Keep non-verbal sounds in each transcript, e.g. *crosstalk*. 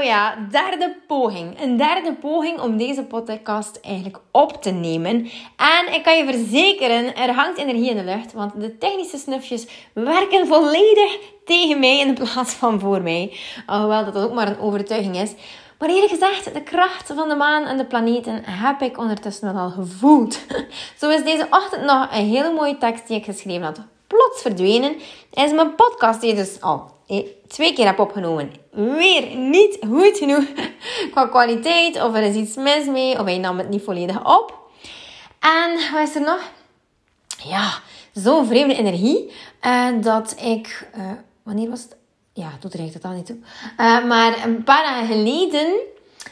Oh ja, derde poging. Een derde poging om deze podcast eigenlijk op te nemen. En ik kan je verzekeren, er hangt energie in de lucht. Want de technische snufjes werken volledig tegen mij in plaats van voor mij. Alhoewel dat ook maar een overtuiging is. Maar eerlijk gezegd, de kracht van de maan en de planeten heb ik ondertussen wel al gevoeld. *laughs* Zo is deze ochtend nog een hele mooie tekst die ik geschreven had. Plots verdwenen is mijn podcast die dus al twee keer heb opgenomen. Weer niet goed genoeg *laughs* qua kwaliteit. Of er is iets mis mee. Of hij nam het niet volledig op. En wat is er nog? Ja, zo'n vreemde energie. Uh, dat ik... Uh, wanneer was het? Ja, doet er eigenlijk totaal niet toe. Maar een paar dagen geleden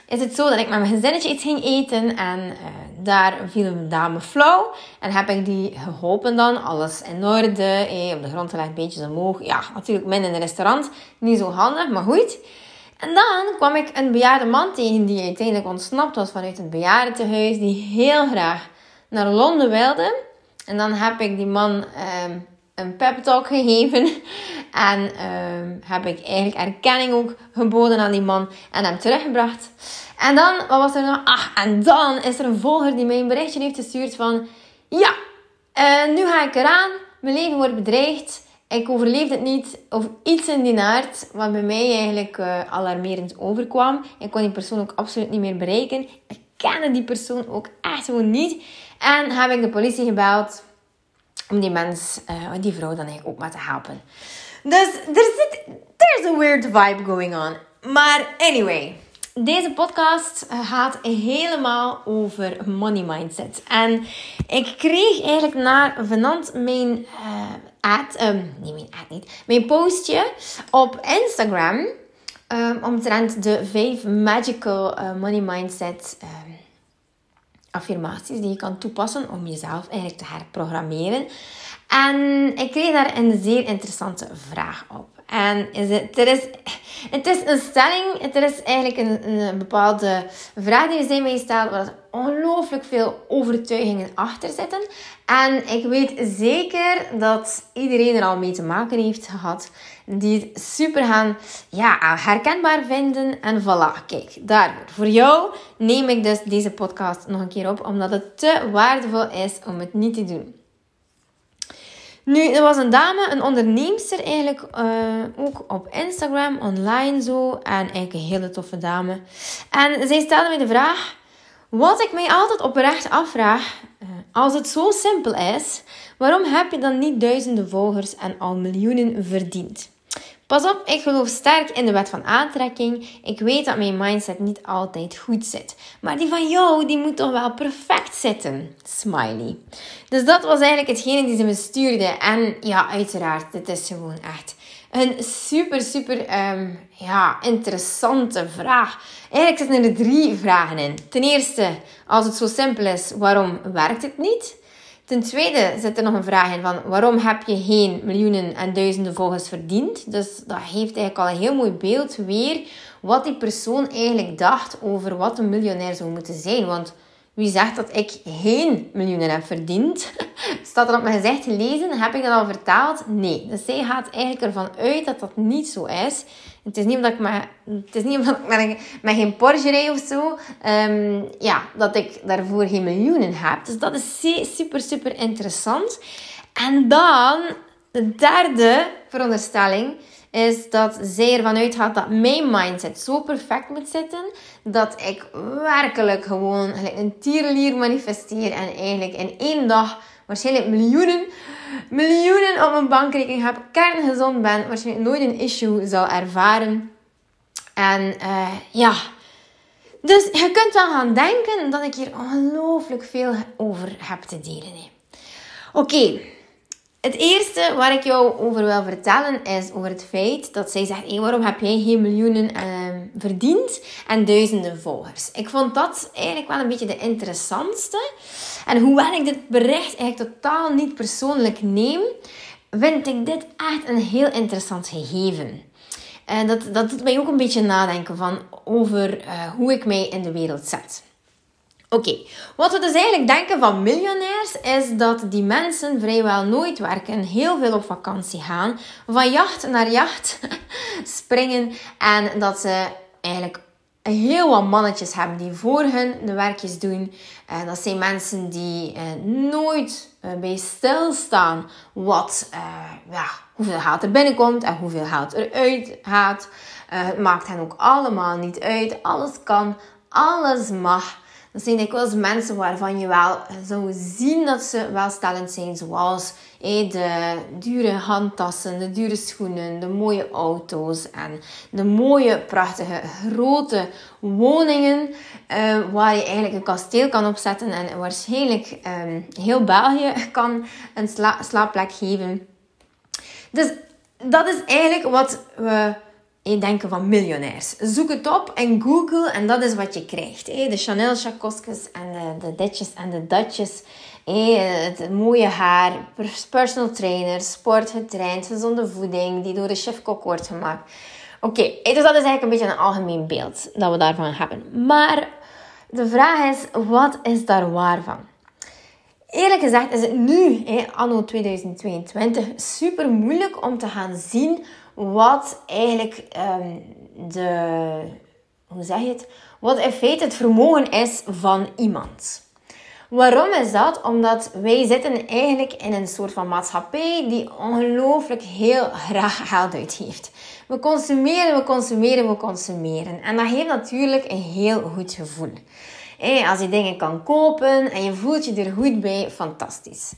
is het zo dat ik met mijn gezinnetje iets ging eten. En daar viel een dame flauw. En heb ik die geholpen dan. Alles in orde. Eh, op de grond gelegd, beetjes omhoog. Ja, natuurlijk min in een restaurant. Niet zo handig, maar goed. En dan kwam ik een bejaarde man tegen die uiteindelijk ontsnapt was vanuit het bejaardentehuis. Die heel graag naar Londen wilde. En dan heb ik die man... Uh, een pep talk gegeven. *laughs* En uh, heb ik eigenlijk erkenning ook geboden aan die man en hem teruggebracht. En dan, wat was er nog? Ach, en dan is er een volger die mij een berichtje heeft gestuurd van... Ja, uh, nu ga ik eraan. Mijn leven wordt bedreigd. Ik overleefde het niet. Of iets in die aard. Wat bij mij eigenlijk uh, alarmerend overkwam. Ik kon die persoon ook absoluut niet meer bereiken. Ik kende die persoon ook echt gewoon niet. En heb ik de politie gebeld om die mens, uh, die vrouw dan eigenlijk ook maar te helpen. Dus er zit, there's a weird vibe going on. Maar anyway, deze podcast eh, gaat helemaal over money mindset. En ik kreeg eigenlijk naar Venant mijn uh, ad, um, nee mijn ad niet, mijn postje op Instagram. Um, omtrent de vijf magical money mindset um, affirmaties die je kan toepassen om jezelf eigenlijk te herprogrammeren. En ik kreeg daar een zeer interessante vraag op. En is het, er is, het is een stelling, het is eigenlijk een, een bepaalde vraag die zij mij stelt, waar ongelooflijk veel overtuigingen achter zitten. En ik weet zeker dat iedereen er al mee te maken heeft gehad, die het super gaan ja, herkenbaar vinden. En voilà, kijk, daarvoor. Voor jou neem ik dus deze podcast nog een keer op, omdat het te waardevol is om het niet te doen. Nu, er was een dame, een onderneemster eigenlijk, uh, ook op Instagram, online zo. En eigenlijk een hele toffe dame. En zij stelde mij de vraag, wat ik mij altijd oprecht afvraag, uh, als het zo simpel is, waarom heb je dan niet duizenden volgers en al miljoenen verdiend? Pas op, ik geloof sterk in de wet van aantrekking. Ik weet dat mijn mindset niet altijd goed zit. Maar die van jou, die moet toch wel perfect zitten. Smiley. Dus dat was eigenlijk hetgene die ze me stuurde. En ja, uiteraard, dit is gewoon echt een super, super um, ja, interessante vraag. Eigenlijk zitten er drie vragen in. Ten eerste, als het zo simpel is, waarom werkt het niet? Ten tweede zit er nog een vraag in van waarom heb je geen miljoenen en duizenden volgers verdiend? Dus dat geeft eigenlijk al een heel mooi beeld weer wat die persoon eigenlijk dacht over wat een miljonair zou moeten zijn. Want wie zegt dat ik geen miljoenen heb verdiend? *laughs* Staat er op mijn gezicht gelezen? Heb ik dat al vertaald? Nee. Dus zij gaat eigenlijk ervan uit dat dat niet zo is. Het is niet omdat ik, met, het is niet omdat ik met, geen Porsche of zo, um, ja, dat ik daarvoor geen miljoenen heb. Dus dat is super, super interessant. En dan, de derde veronderstelling is dat zij ervan uitgaat dat mijn mindset zo perfect moet zitten dat ik werkelijk gewoon een tierlier manifesteer en eigenlijk in één dag waarschijnlijk miljoenen, miljoenen op mijn bankrekening heb, kerngezond ben, waarschijnlijk nooit een issue zal ervaren. En uh, ja, dus je kunt wel gaan denken dat ik hier ongelooflijk veel over heb te delen. Oké, het eerste waar ik jou over wil vertellen is over het feit dat zij zegt: hey, waarom heb jij geen miljoenen uh, verdiend en duizenden volgers? Ik vond dat eigenlijk wel een beetje de interessantste. En hoewel ik dit bericht eigenlijk totaal niet persoonlijk neem, vind ik dit echt een heel interessant gegeven. En dat, dat doet mij ook een beetje nadenken van over uh, hoe ik mij in de wereld zet. Oké, wat we dus eigenlijk denken van miljonairs is dat die mensen vrijwel nooit werken, heel veel op vakantie gaan, van jacht naar jacht *laughs* springen en dat ze eigenlijk heel wat mannetjes hebben die voor hun de werkjes doen. En dat zijn mensen die eh, nooit uh, bij stilstaan wat, uh, ja, hoeveel geld er binnenkomt en hoeveel geld eruit gaat. het maakt hen ook allemaal niet uit. Alles kan, alles mag. Dat zijn dikwijls mensen waarvan je wel zou zien dat ze welstellend zijn. Zoals de dure handtassen, de dure schoenen, de mooie auto's en de mooie, prachtige, grote woningen. Eh, waar je eigenlijk een kasteel kan opzetten en waarschijnlijk um, heel België *laughs* kan een sla slaapplek geven. Dus dat is eigenlijk wat we denken van miljonairs. Zoek het op en Google en dat is wat je krijgt. De Chanel chakosjes en de, de ditjes en de datjes. Het mooie haar, personal trainer, sport getraind, gezonde voeding die door de chef-kok wordt gemaakt. Oké, dus dat is eigenlijk een beetje een algemeen beeld dat we daarvan hebben. Maar de vraag is, wat is daar waar van? Eerlijk gezegd is het nu, anno 2022, super moeilijk om te gaan zien wat eigenlijk um, de, hoe zeg je het, wat in feite het vermogen is van iemand. Waarom is dat? Omdat wij zitten eigenlijk in een soort van maatschappij die ongelooflijk heel graag geld uitgeeft. We consumeren, we consumeren, we consumeren. En dat geeft natuurlijk een heel goed gevoel. als je dingen kan kopen en je voelt je er goed bij, fantastisch.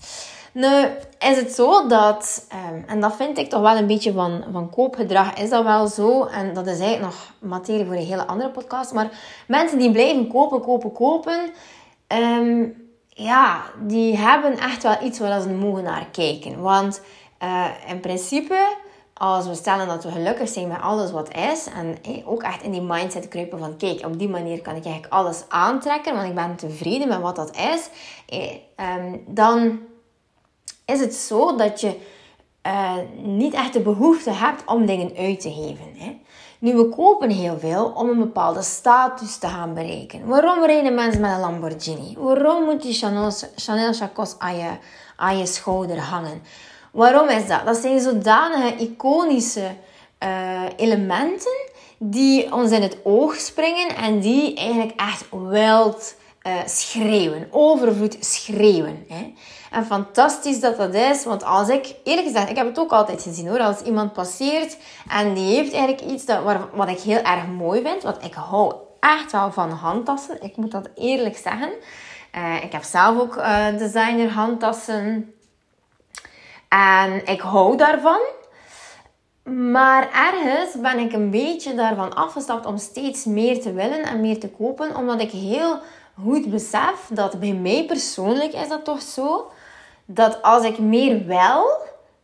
Nu is het zo dat, ehm, en dat vind ik toch wel een beetje van, van koopgedrag, is dat wel zo. En dat is eigenlijk nog materie voor een hele andere podcast. Maar mensen die blijven kopen, kopen, kopen, ehm, ja, die hebben echt wel iets waar ze mogen naar kijken. Want uh, in principe, als we stellen dat we gelukkig zijn met alles wat is, en ook echt in die mindset kruipen van, kijk, op die manier kan ik eigenlijk alles aantrekken, want ik ben tevreden met wat dat is, eh, dan is het zo dat je uh, niet echt de behoefte hebt om dingen uit te geven. Hè? Nu, we kopen heel veel om een bepaalde status te gaan bereiken. Waarom rijden mensen met een Lamborghini? Waarom moet die Chanel, Chacos aan je, aan je schouder hangen? Waarom is dat? Dat zijn zodanige iconische uh, elementen die ons in het oog springen en die eigenlijk echt wild uh, schreeuwen, overvloed schreeuwen. Hè? En fantastisch dat dat is, want als ik, eerlijk gezegd, ik heb het ook altijd gezien hoor, als iemand passeert en die heeft eigenlijk iets dat, wat ik heel erg mooi vind, want ik hou echt wel van handtassen, ik moet dat eerlijk zeggen. Uh, ik heb zelf ook uh, designer handtassen en ik hou daarvan. Maar ergens ben ik een beetje daarvan afgestapt om steeds meer te willen en meer te kopen, omdat ik heel goed besef dat bij mij persoonlijk is dat toch zo, dat als ik meer wil,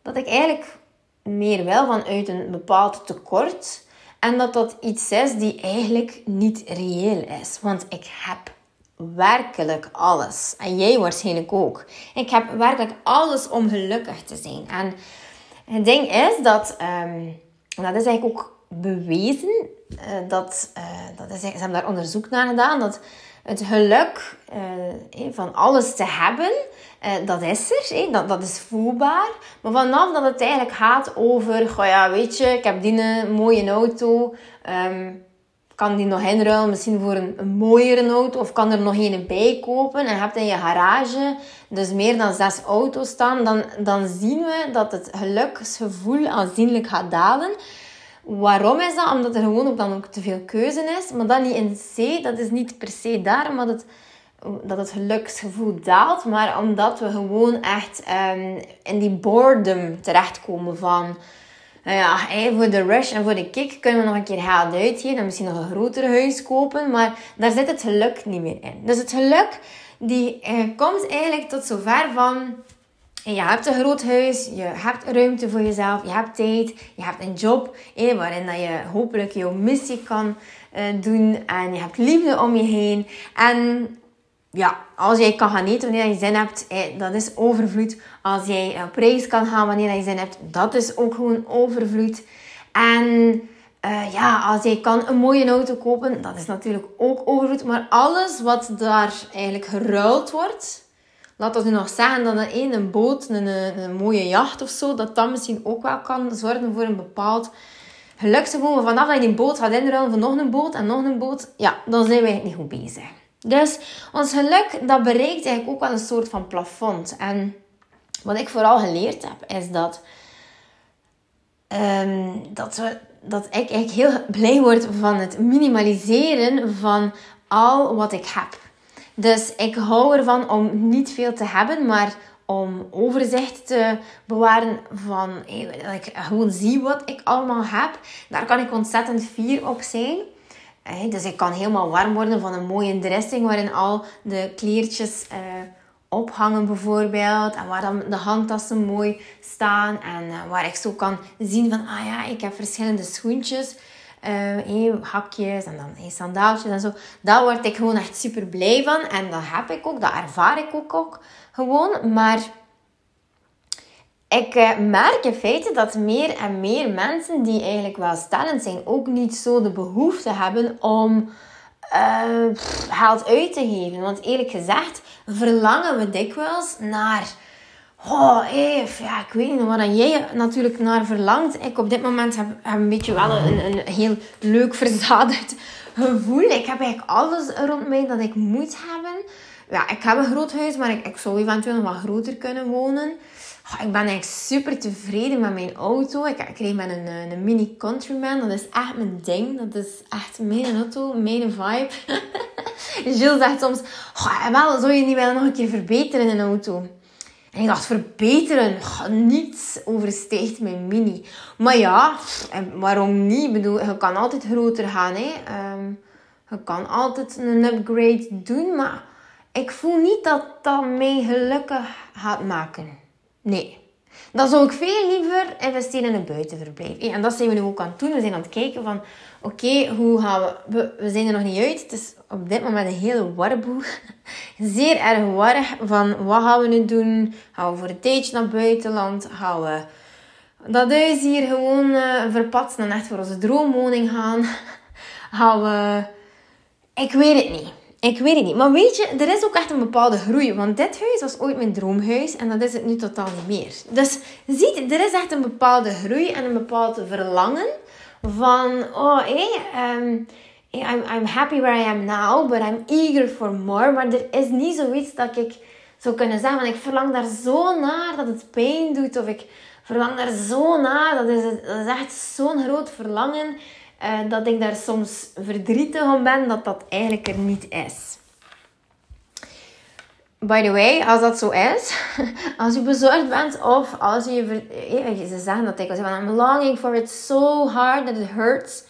dat ik eigenlijk meer wil vanuit een bepaald tekort. En dat dat iets is die eigenlijk niet reëel is. Want ik heb werkelijk alles. En jij waarschijnlijk ook. Ik heb werkelijk alles om gelukkig te zijn. En het ding is dat, um, dat is eigenlijk ook bewezen, uh, dat, uh, dat is, ze hebben daar onderzoek naar gedaan, dat het geluk uh, van alles te hebben, dat is er, dat, dat is voelbaar. Maar vanaf dat het eigenlijk gaat over, goh ja, weet je, ik heb die een mooie auto, um, kan die nog inruilen misschien voor een, een mooiere auto, of kan er nog een bij kopen en hebt in je garage dus meer dan zes auto's staan, dan, dan zien we dat het geluksgevoel aanzienlijk gaat dalen. Waarom is dat? Omdat er gewoon ook dan ook te veel keuze is. Maar dan niet in C, dat is niet per se daarom dat het, dat het geluksgevoel daalt. Maar omdat we gewoon echt um, in die boredom terechtkomen van... Nou ja, voor de rush en voor de kick kunnen we nog een keer geld uitgeven. En misschien nog een groter huis kopen. Maar daar zit het geluk niet meer in. Dus het geluk die eh, komt eigenlijk tot zover van je hebt een groot huis, je hebt ruimte voor jezelf, je hebt tijd, je hebt een job waarin dat je hopelijk jouw missie kan uh, doen en je hebt liefde om je heen. En ja, als jij kan gaan eten wanneer je zin hebt, dat is overvloed. Als jij op reis kan gaan wanneer je zin hebt, dat is ook gewoon overvloed. En uh, ja, als jij kan een mooie auto kopen, dat is natuurlijk ook overvloed. Maar alles wat daar eigenlijk geruild wordt, laat ons nu nog zeggen dat een, een, een boot, een, een, mooie jacht of zo, dat dat misschien ook wel kan zorgen voor een bepaald geluksgevoel. Vanaf dat je die boot gaat inruilen voor nog een boot en nog een boot, ja, dan zijn wij niet goed bezig. Dus ons geluk, dat bereikt eigenlijk ook wel een soort van plafond. En wat ik vooral geleerd heb, is dat, um, dat, we, dat ik eigenlijk heel blij word van het minimaliseren van al wat ik heb. Dus ik hou ervan om niet veel te hebben, maar om overzicht te bewaren van dat ik gewoon zie wat ik allemaal heb. Daar kan ik ontzettend fier op zijn. Dus ik kan helemaal warm worden van een mooie dressing waarin al de kleertjes eh, ophangen bijvoorbeeld. En waar dan de handtassen mooi staan. En eh, waar ik zo kan zien van, ah ja, ik heb verschillende schoentjes. Uh, hakjes en dan hey, sandaaltjes en zo. Daar word ik gewoon echt super blij van. En dat heb ik ook, dat ervaar ik ook, ook gewoon. Maar ik uh, merk in feite dat meer en meer mensen die eigenlijk wel stellend zijn, ook niet zo de behoefte hebben om uh, geld uit te geven. Want eerlijk gezegd verlangen we dikwijls naar. Oh, Eve, ja, ik weet niet wat jij natuurlijk naar verlangt. Ik op dit moment heb, heb een beetje wel een, een heel leuk verzadigd gevoel. Ik heb eigenlijk alles rond mij dat ik moet hebben. Ja, ik heb een groot huis, maar ik, ik zou eventueel wat groter kunnen wonen. Ik ben eigenlijk super tevreden met mijn auto. Ik, kreeg met een, een Mini Countryman. Dat is echt mijn ding. Dat is echt mijn auto, mijn vibe. *laughs* Gilles zegt soms, oh, wel, zou je niet wel nog een keer verbeteren in een auto? En ik dacht, verbeteren? Oh, niets overstijgt mijn Mini. Maar ja, waarom niet? Ik bedoel, je kan altijd groter gaan. Hè? Ehm, je kan altijd een upgrade doen. Maar ik voel niet dat dat mij gelukkig gaat maken. Nee. Dan zou ik veel liever investeren in een buitenverblijf. En dat zijn we nu ook aan het doen. We zijn aan het kijken van... Oké, hoe gaan we... we... zijn er nog niet uit. Het is op dit moment een hele warboel. *laughs* Zeer erg warrig. Van, wat gaan we nu doen? Gaan we voor een tijdje naar buitenland? Gaan we dat huis hier gewoon uh, verpatsen en echt voor onze droomwoning gaan? *laughs* Gaan we... Ik weet het niet. Ik weet het niet. Maar weet je, er is ook echt een bepaalde groei. Want dit huis was ooit mijn droomhuis. En dat is het nu totaal niet meer. Dus ziet, er is echt een bepaalde groei en een bepaald verlangen. Van, oh hé, um, I'm, I'm happy where I am now. But I'm eager for more. Maar er is niet zoiets dat ik zou kunnen zeggen. Want ik verlang daar zo naar dat het pijn doet. Of ik verlang daar zo naar. Dat dat is echt zo'n groot verlangen. Uh, dat ik daar soms verdrietig om ben dat dat eigenlijk er niet is. By the way, als dat zo is, *laughs* als je bezorgd bent of als je, eh, ze zeggen dat ik als I'm longing for it so hard that it hurts.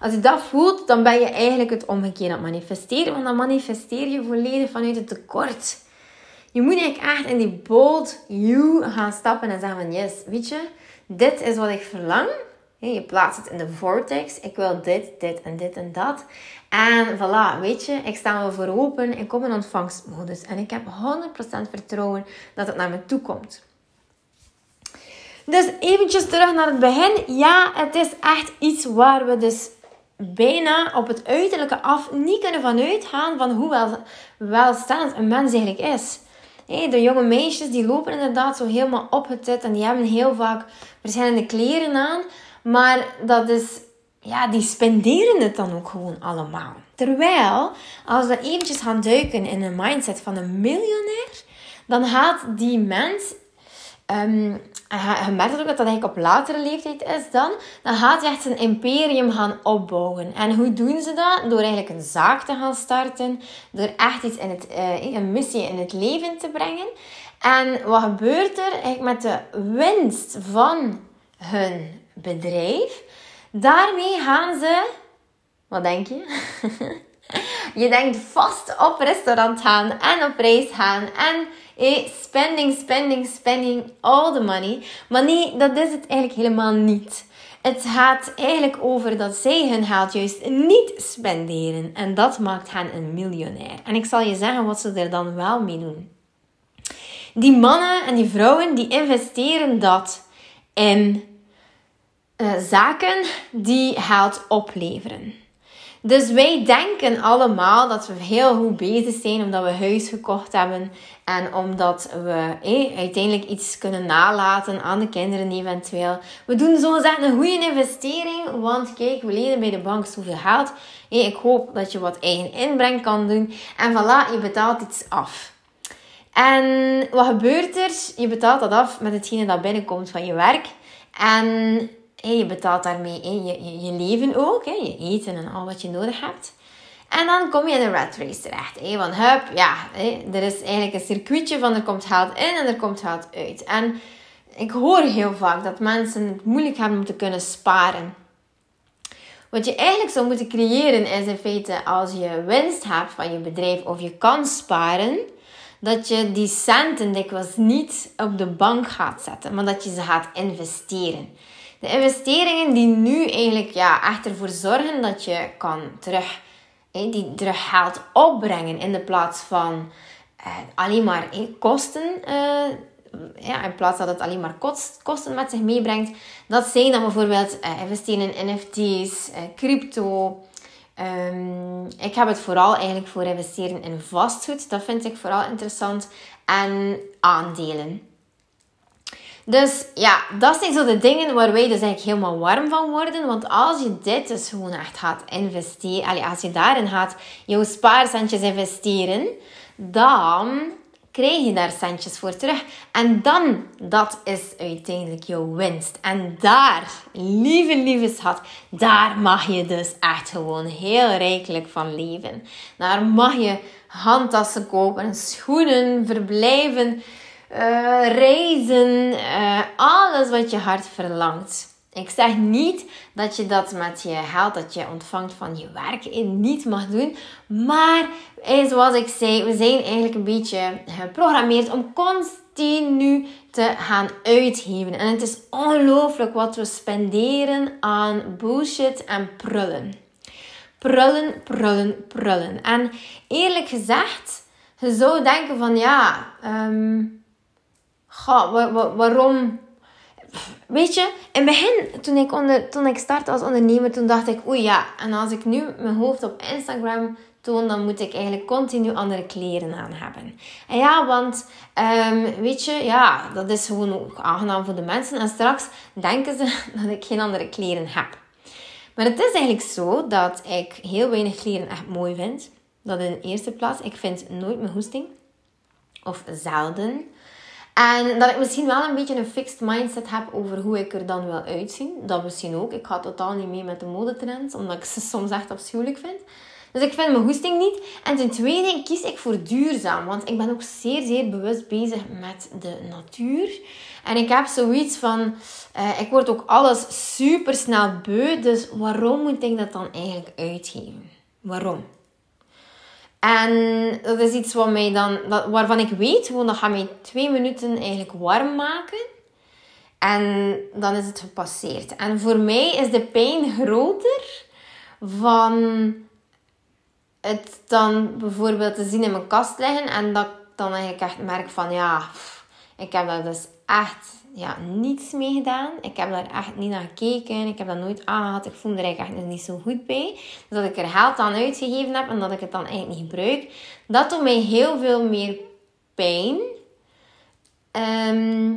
Als je dat voelt, dan ben je eigenlijk het omgekeerde aan het manifesteren, want dan manifesteer je volledig vanuit het tekort. Je moet eigenlijk echt in die bold you gaan stappen en zeggen van yes, weet je, dit is wat ik verlang je plaatst het in de vortex. Ik wil dit, dit en dit en dat. En voilà, weet je, ik sta er voor open. Ik kom in ontvangstmodus. En ik heb 100% vertrouwen dat het naar me toe komt. Dus eventjes terug naar het begin. Ja, het is echt iets waar we dus bijna op het uiterlijke af niet kunnen vanuit gaan van hoe wel, welstaand een mens eigenlijk is. de jonge meisjes die lopen inderdaad zo helemaal opgetit en die hebben heel vaak verschillende kleren aan. Maar dat is, ja, die spenderen het dan ook gewoon allemaal. Terwijl, als we eventjes gaan duiken in een mindset van een miljonair, dan gaat die mens, um, je merkt ook dat dat eigenlijk op latere leeftijd is dan, dan gaat hij echt zijn imperium gaan opbouwen. En hoe doen ze dat? Door eigenlijk een zaak te gaan starten, door echt iets in het, uh, een missie in het leven te brengen. En wat gebeurt er eigenlijk met de winst van hun bedrijf. Daarmee gaan ze, wat denk je? *laughs* je denkt vast op restaurant gaan en op reis gaan en eh, spending, spending, spending all the money. Maar nee, dat is het eigenlijk helemaal niet. Het gaat eigenlijk over dat zij hun geld juist niet spenderen. En dat maakt hen een miljonair. En ik zal je zeggen wat ze er dan wel mee doen. Die mannen en die vrouwen die investeren dat in uh, zaken die geld opleveren. Dus wij denken allemaal dat we heel goed bezig zijn omdat we huis gekocht hebben en omdat we eh, uiteindelijk iets kunnen nalaten aan de kinderen eventueel. We doen zo gezegd een goede investering, want kijk, we lenen bij de bank zoveel geld. Eh, ik hoop dat je wat eigen inbreng kan doen en voilà, je betaalt iets af. En wat gebeurt er? Je betaalt dat af met hetgene dat binnenkomt van je werk. En je betaalt daarmee je, je, leven ook, je eten en al wat je nodig hebt. En dan kom je in een rat race terecht. Hé, van hup, ja, er is eigenlijk een circuitje van er komt geld in en er komt geld uit. En ik hoor heel vaak dat mensen het moeilijk hebben om te kunnen sparen. Wat je eigenlijk zou moeten creëren is in feite als je winst hebt van je bedrijf of je kan sparen, dat je die centen dikwijls niet op de bank gaat zetten, maar dat je ze gaat investeren. De investeringen die nu eigenlijk ja, echt ervoor zorgen dat je kan terug, die terug geld opbrengen in de plaats van eh, alleen maar kosten. Eh, ja, in plaats dat het alleen maar kost, kosten met zich meebrengt. Dat zijn dan bijvoorbeeld uh, investeren in NFT's, uh, crypto. Um, ik heb het vooral eigenlijk voor investeren in vastgoed. Dat vind ik vooral interessant. En aandelen. Dus ja, dat zijn zo de dingen waar wij dus eigenlijk helemaal warm van worden. Want als je dit dus gewoon echt gaat investeren, als je daarin gaat jouw spaarcentjes investeren, dan krijg je daar centjes voor terug. En dan, dat is uiteindelijk jouw winst. En daar, lieve, lieve schat, daar mag je dus echt gewoon heel rijkelijk van leven. Daar mag je handtassen kopen, schoenen, verblijven uh, reizen, uh, alles wat je hart verlangt. Ik zeg niet dat je dat met je geld dat je ontvangt van je werk niet mag doen. Maar eh, zoals ik zei, we zijn eigenlijk een beetje geprogrammeerd om continu te gaan uitgeven. En het is ongelooflijk wat we spenderen aan bullshit en prullen. Prullen, prullen, prullen. En eerlijk gezegd, je zou denken van ja, um, Ga, waarom? Weet je, in het begin, toen ik, onder, toen ik startte als ondernemer, toen dacht ik, oei ja, en als ik nu mijn hoofd op Instagram toon, dan moet ik eigenlijk continu andere kleren aan hebben. En ja, want, um, weet je, ja, dat is gewoon ook aangenaam voor de mensen. En straks denken ze *laughs* dat ik geen andere kleren heb. Maar het is eigenlijk zo dat ik heel weinig kleren echt mooi vind. Dat in de eerste plaats. Ik vind nooit mijn hoesting. Of zelden. En dat ik misschien wel een beetje een fixed mindset heb over hoe ik er dan wil uitzien. Dat misschien ook. Ik ga totaal niet mee met de modetrends, omdat ik ze *laughs* soms echt afschuwelijk vind. Dus ik vind mijn hoesting niet. En ten tweede kies ik voor duurzaam. Want ik ben ook zeer, zeer bewust bezig met de natuur. En ik heb zoiets van... Uh, ik word ook alles super snel beu. Dus waarom moet ik dat dan eigenlijk uitgeven? Waarom? En dat is iets wat mij dan, waarvan ik weet, gewoon dat gaat mij twee minuten eigenlijk warm maken. En dan is het gepasseerd. En voor mij is de pijn groter van het dan bijvoorbeeld te zien in mijn kast liggen. En dat ik dan eigenlijk echt merk van ja, ik heb dat dus echt ja, niets mee gedaan. Ik heb daar echt niet naar gekeken. Ik heb dat nooit aangehad. Ik voel me er eigenlijk echt niet zo goed bij. Dus dat ik er geld aan uitgegeven heb en dat ik het dan eigenlijk niet gebruik. Dat doet mij heel veel meer pijn. Ehm,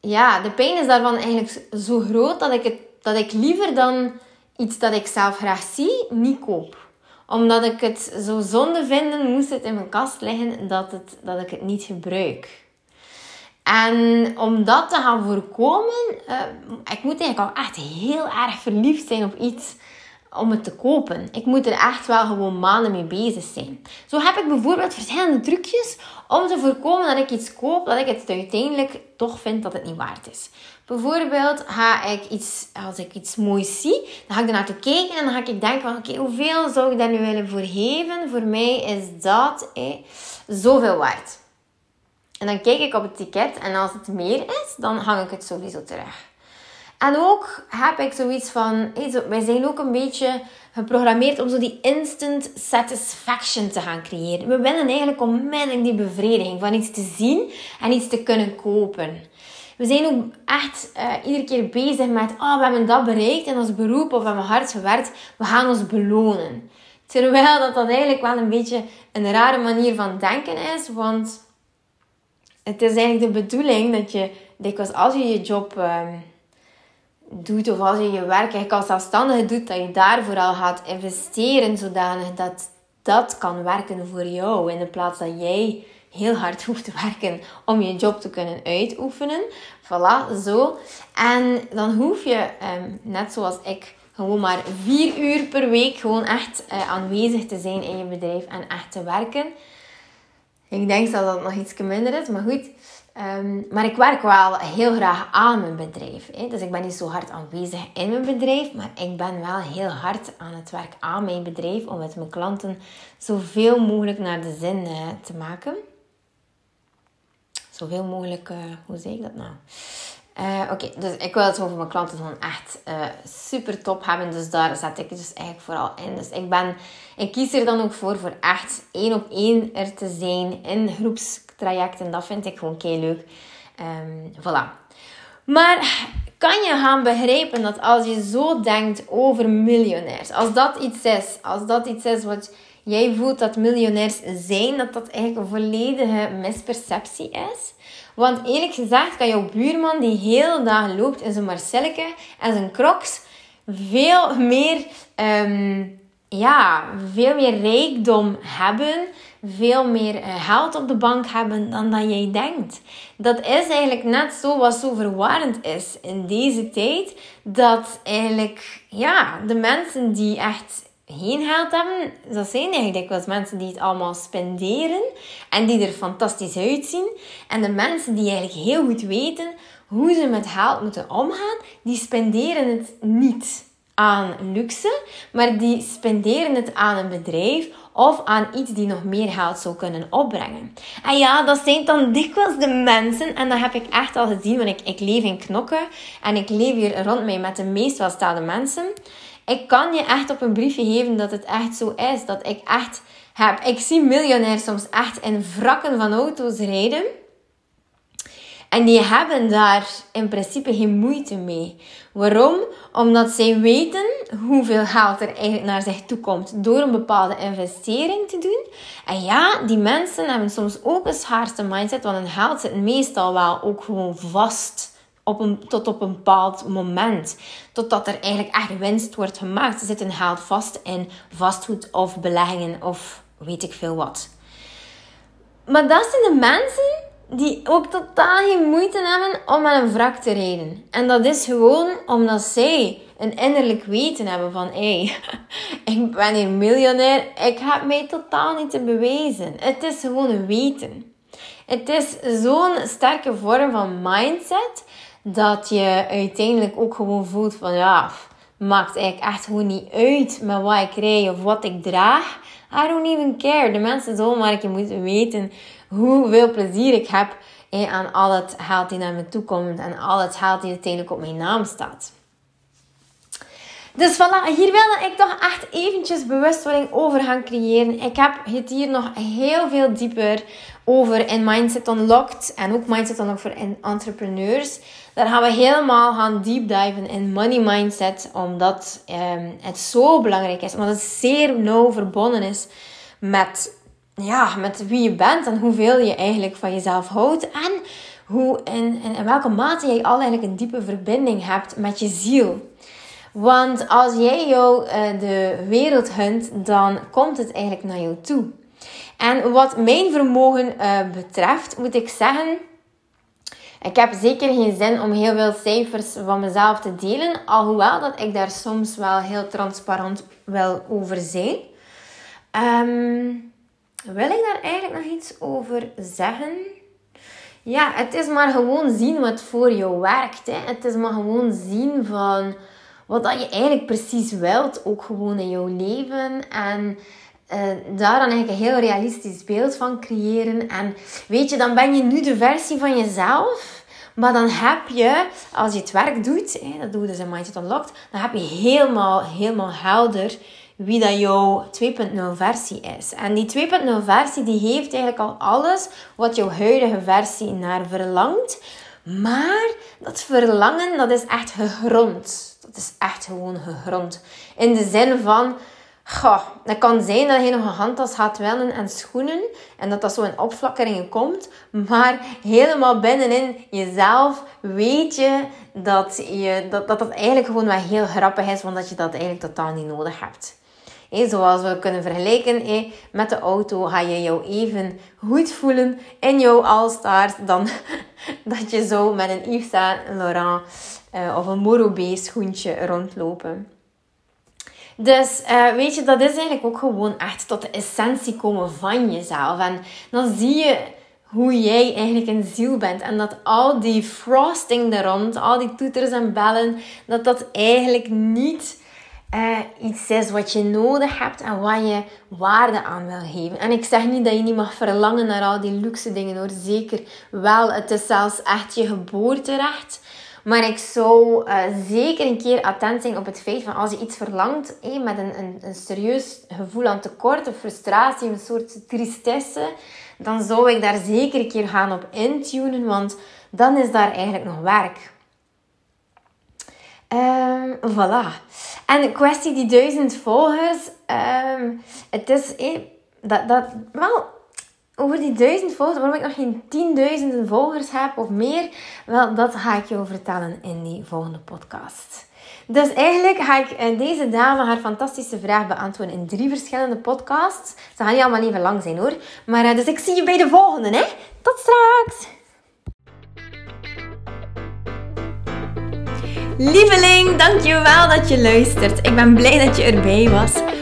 ja, de pijn is daarvan eigenlijk zo groot dat ik, het, dat ik liever dan iets dat ik zelf graag zie, niet koop omdat ik het zo zonde vind, moest het in mijn kast liggen dat, het, dat ik het niet gebruik. En om dat te gaan voorkomen, uh, ik moet eigenlijk al echt heel erg verliefd zijn op iets om het te kopen. Ik moet er echt wel gewoon maanden mee bezig zijn. Zo heb ik bijvoorbeeld verschillende trucjes om te voorkomen dat ik iets koop dat ik het uiteindelijk toch vind dat het niet waard is. Bijvoorbeeld ga ik iets, als ik iets moois zie, dan ga ik er naartoe kijken en dan ga ik denken van oké, hoeveel zou ik daar nu willen voor geven? Voor mij is dat eh, zoveel waard. En dan kijk ik op het ticket en als het meer is, dan hang ik het sowieso terug. En ook heb ik zoiets van, wij zijn ook een beetje geprogrammeerd om zo die instant satisfaction te gaan creëren. We willen eigenlijk onmiddellijk die bevrediging van iets te zien en iets te kunnen kopen. We zijn ook echt uh, iedere keer bezig met, oh, we hebben dat bereikt in ons beroep of we hebben hard gewerkt, we gaan ons belonen. Terwijl dat, dat eigenlijk wel een beetje een rare manier van denken is, want het is eigenlijk de bedoeling dat je dikwijls als je je job uh, doet of als je je werk eigenlijk als zelfstandige doet, dat je daar vooral gaat investeren zodanig dat dat kan werken voor jou in plaats dat jij heel hard *laughs* hoeft te werken om je job te kunnen uitoefenen. Voilà, zo. En dan hoef je, um, net zoals ik, gewoon maar vier uur per week gewoon echt uh, aanwezig te zijn in je bedrijf en echt te werken. Ik denk dat dat nog iets minder is, maar goed. Ehm, maar ik werk wel heel graag aan mijn bedrijf. Hè. Dus ik ben niet zo hard aanwezig in mijn bedrijf, maar ik ben wel heel hard aan het werk aan mijn bedrijf om met mijn klanten zoveel mogelijk naar de zin uh, te maken zoveel mogelijk, uh, hoe zeg ik dat nou? Uh, Oké, dus ik wil het over mijn klanten gewoon echt uh, super top hebben. Dus daar zet ik dus eigenlijk vooral in. Dus ik ben, ik kies er dan ook voor, voor echt één op één er te zijn in groepstrajecten. Dat vind ik gewoon kei leuk. Um, voilà. Maar kan je gaan begrijpen dat als je zo denkt over miljonairs, als dat iets is, als dat iets is wat jij voelt dat miljonairs zijn, dat dat eigenlijk een volledige misperceptie is. Want eerlijk gezegd kan jouw buurman die heel dag loopt in zijn Marcelleke en zijn crocs veel meer, um, ja, veel meer rijkdom hebben, veel meer uh, geld op de bank hebben dan dat jij denkt. Dat is eigenlijk net zo wat zo verwarrend is in deze tijd, dat eigenlijk, ja, de mensen die echt geen geld hebben, dat zijn eigenlijk dikwijls mensen die het allemaal spenderen en die er fantastisch uitzien. En de mensen die eigenlijk heel goed weten hoe ze met geld moeten omgaan, die spenderen het niet aan luxe, maar die spenderen het aan een bedrijf of aan iets die nog meer geld zou kunnen opbrengen. En ja, dat zijn dan dikwijls de mensen, en dat heb ik echt al gezien, want ik, ik leef in Knokken en ik leef hier rond mij met de meest welstaande mensen. Ik kan je echt op een briefje geven dat het echt zo is. Dat ik echt heb. Ik zie miljonairs soms echt in wrakken van auto's rijden. En die hebben daar in principe geen moeite mee. Waarom? Omdat zij weten hoeveel geld er eigenlijk naar zich toe komt door een bepaalde investering te doen. En ja, die mensen hebben soms ook een schaarste mindset, want hun geld zit meestal wel ook gewoon vast tot op een bepaald moment. Totdat er eigenlijk echt winst wordt gemaakt. Ze zitten vast in vastgoed of beleggingen of weet ik veel wat. Maar dat zijn de mensen die ook totaal geen moeite hebben om met een wrak te rijden. En dat is gewoon omdat zij een innerlijk weten hebben van... Hé, hey, *laughs* ik ben hier miljonair. Ik heb mij totaal niet te bewijzen. Het is gewoon weten. Het is zo'n sterke vorm van mindset dat je uiteindelijk ook gewoon voelt van ja, maakt eigenlijk echt gewoon niet uit met wat ik krijg of wat ik draag. I don't even care. De mensen zullen maar je moeten weten hoeveel plezier ik heb aan al het geld die naar me toe komt en al het geld die uiteindelijk op mijn naam staat. Dus voilà, hier wilde ik toch echt eventjes bewustwording over gaan creëren. Ik heb het hier nog heel veel dieper over in Mindset Unlocked en ook Mindset Unlocked voor entrepreneurs. Daar gaan we helemaal gaan deep diven in money mindset, omdat um, het zo belangrijk is, omdat het zeer nauw verbonden is met, ja, met wie je bent en hoeveel je eigenlijk van jezelf houdt en hoe in, in, in welke mate jij al eigenlijk een diepe verbinding hebt met je ziel. Want als jij jou uh, de wereld hunt, dan komt het eigenlijk naar jou toe. En wat mijn vermogen uh, betreft, moet ik zeggen ik heb zeker geen zin om heel veel cijfers van mezelf te delen, alhoewel dat ik daar soms wel heel transparant wil over zijn. Um, wil ik daar eigenlijk nog iets over zeggen? Ja, het is maar gewoon zien wat voor jou werkt. Hè. Het is maar gewoon zien van wat dat je eigenlijk precies wilt, ook gewoon in jouw leven. En uh, daar dan eigenlijk een heel realistisch beeld van creëren. En weet je, dan ben je nu de versie van jezelf Maar dan heb je, als je het werk doet, dat doe je dus in Mindset Unlocked, dan heb je helemaal, helemaal helder wie dat jouw 2.0 versie is. En die 2.0 versie die heeft eigenlijk al alles wat jouw huidige versie naar verlangt. Maar dat verlangen, dat is echt gegrond. Dat is echt gewoon gegrond. In de zin van, goh, het kan zijn dat je nog een handtas gaat willen en schoenen. En dat dat zo in opflakkeringen komt. Maar helemaal binnenin jezelf weet je dat, je, dat, dat, dat eigenlijk gewoon wel heel grappig is. Want dat je dat eigenlijk totaal niet nodig hebt. Hey, zoals we kunnen vergelijken met de auto, ga je jou even goed voelen in jouw All-Stars dan *laughs* dat je zo met een Yves Saint Laurent uh, of een Morobé schoentje rondlopen. Dus uh, weet je, dat is eigenlijk ook gewoon echt tot de essentie komen van jezelf. En dan zie je hoe jij eigenlijk een ziel bent. En dat al die frosting er rond, al die toeters en bellen, dat dat eigenlijk niet uh, iets is wat je nodig hebt en waar je waarde aan wil geven. En ik zeg niet dat je niet mag verlangen naar al die luxe dingen hoor. Zeker wel. Het is zelfs echt je geboorterecht. Maar ik zou uh, zeker een keer attent zijn op het feit van als je iets verlangt met een, een, een, serieus gevoel aan tekort of frustratie, een soort tristesse, dan zou ik daar zeker een keer gaan op intunen, want dan is daar eigenlijk nog werk. Um, voilà. En kwestie die duizend volgers. Um, het is... Eh, dat, dat, wel, over die duizend volgers, waarom ik nog geen tienduizenden volgers heb of meer, wel, dat ga ik jou vertellen in die volgende podcast. Dus eigenlijk ga ik eh, deze dame haar fantastische vraag beantwoorden in drie verschillende podcasts. Ze gaan niet allemaal even lang zijn hoor. Maar eh, dus ik zie je bij de volgende, hè. Tot straks! Lieveling, dankjewel dat je luistert. Ik ben blij dat je erbij was.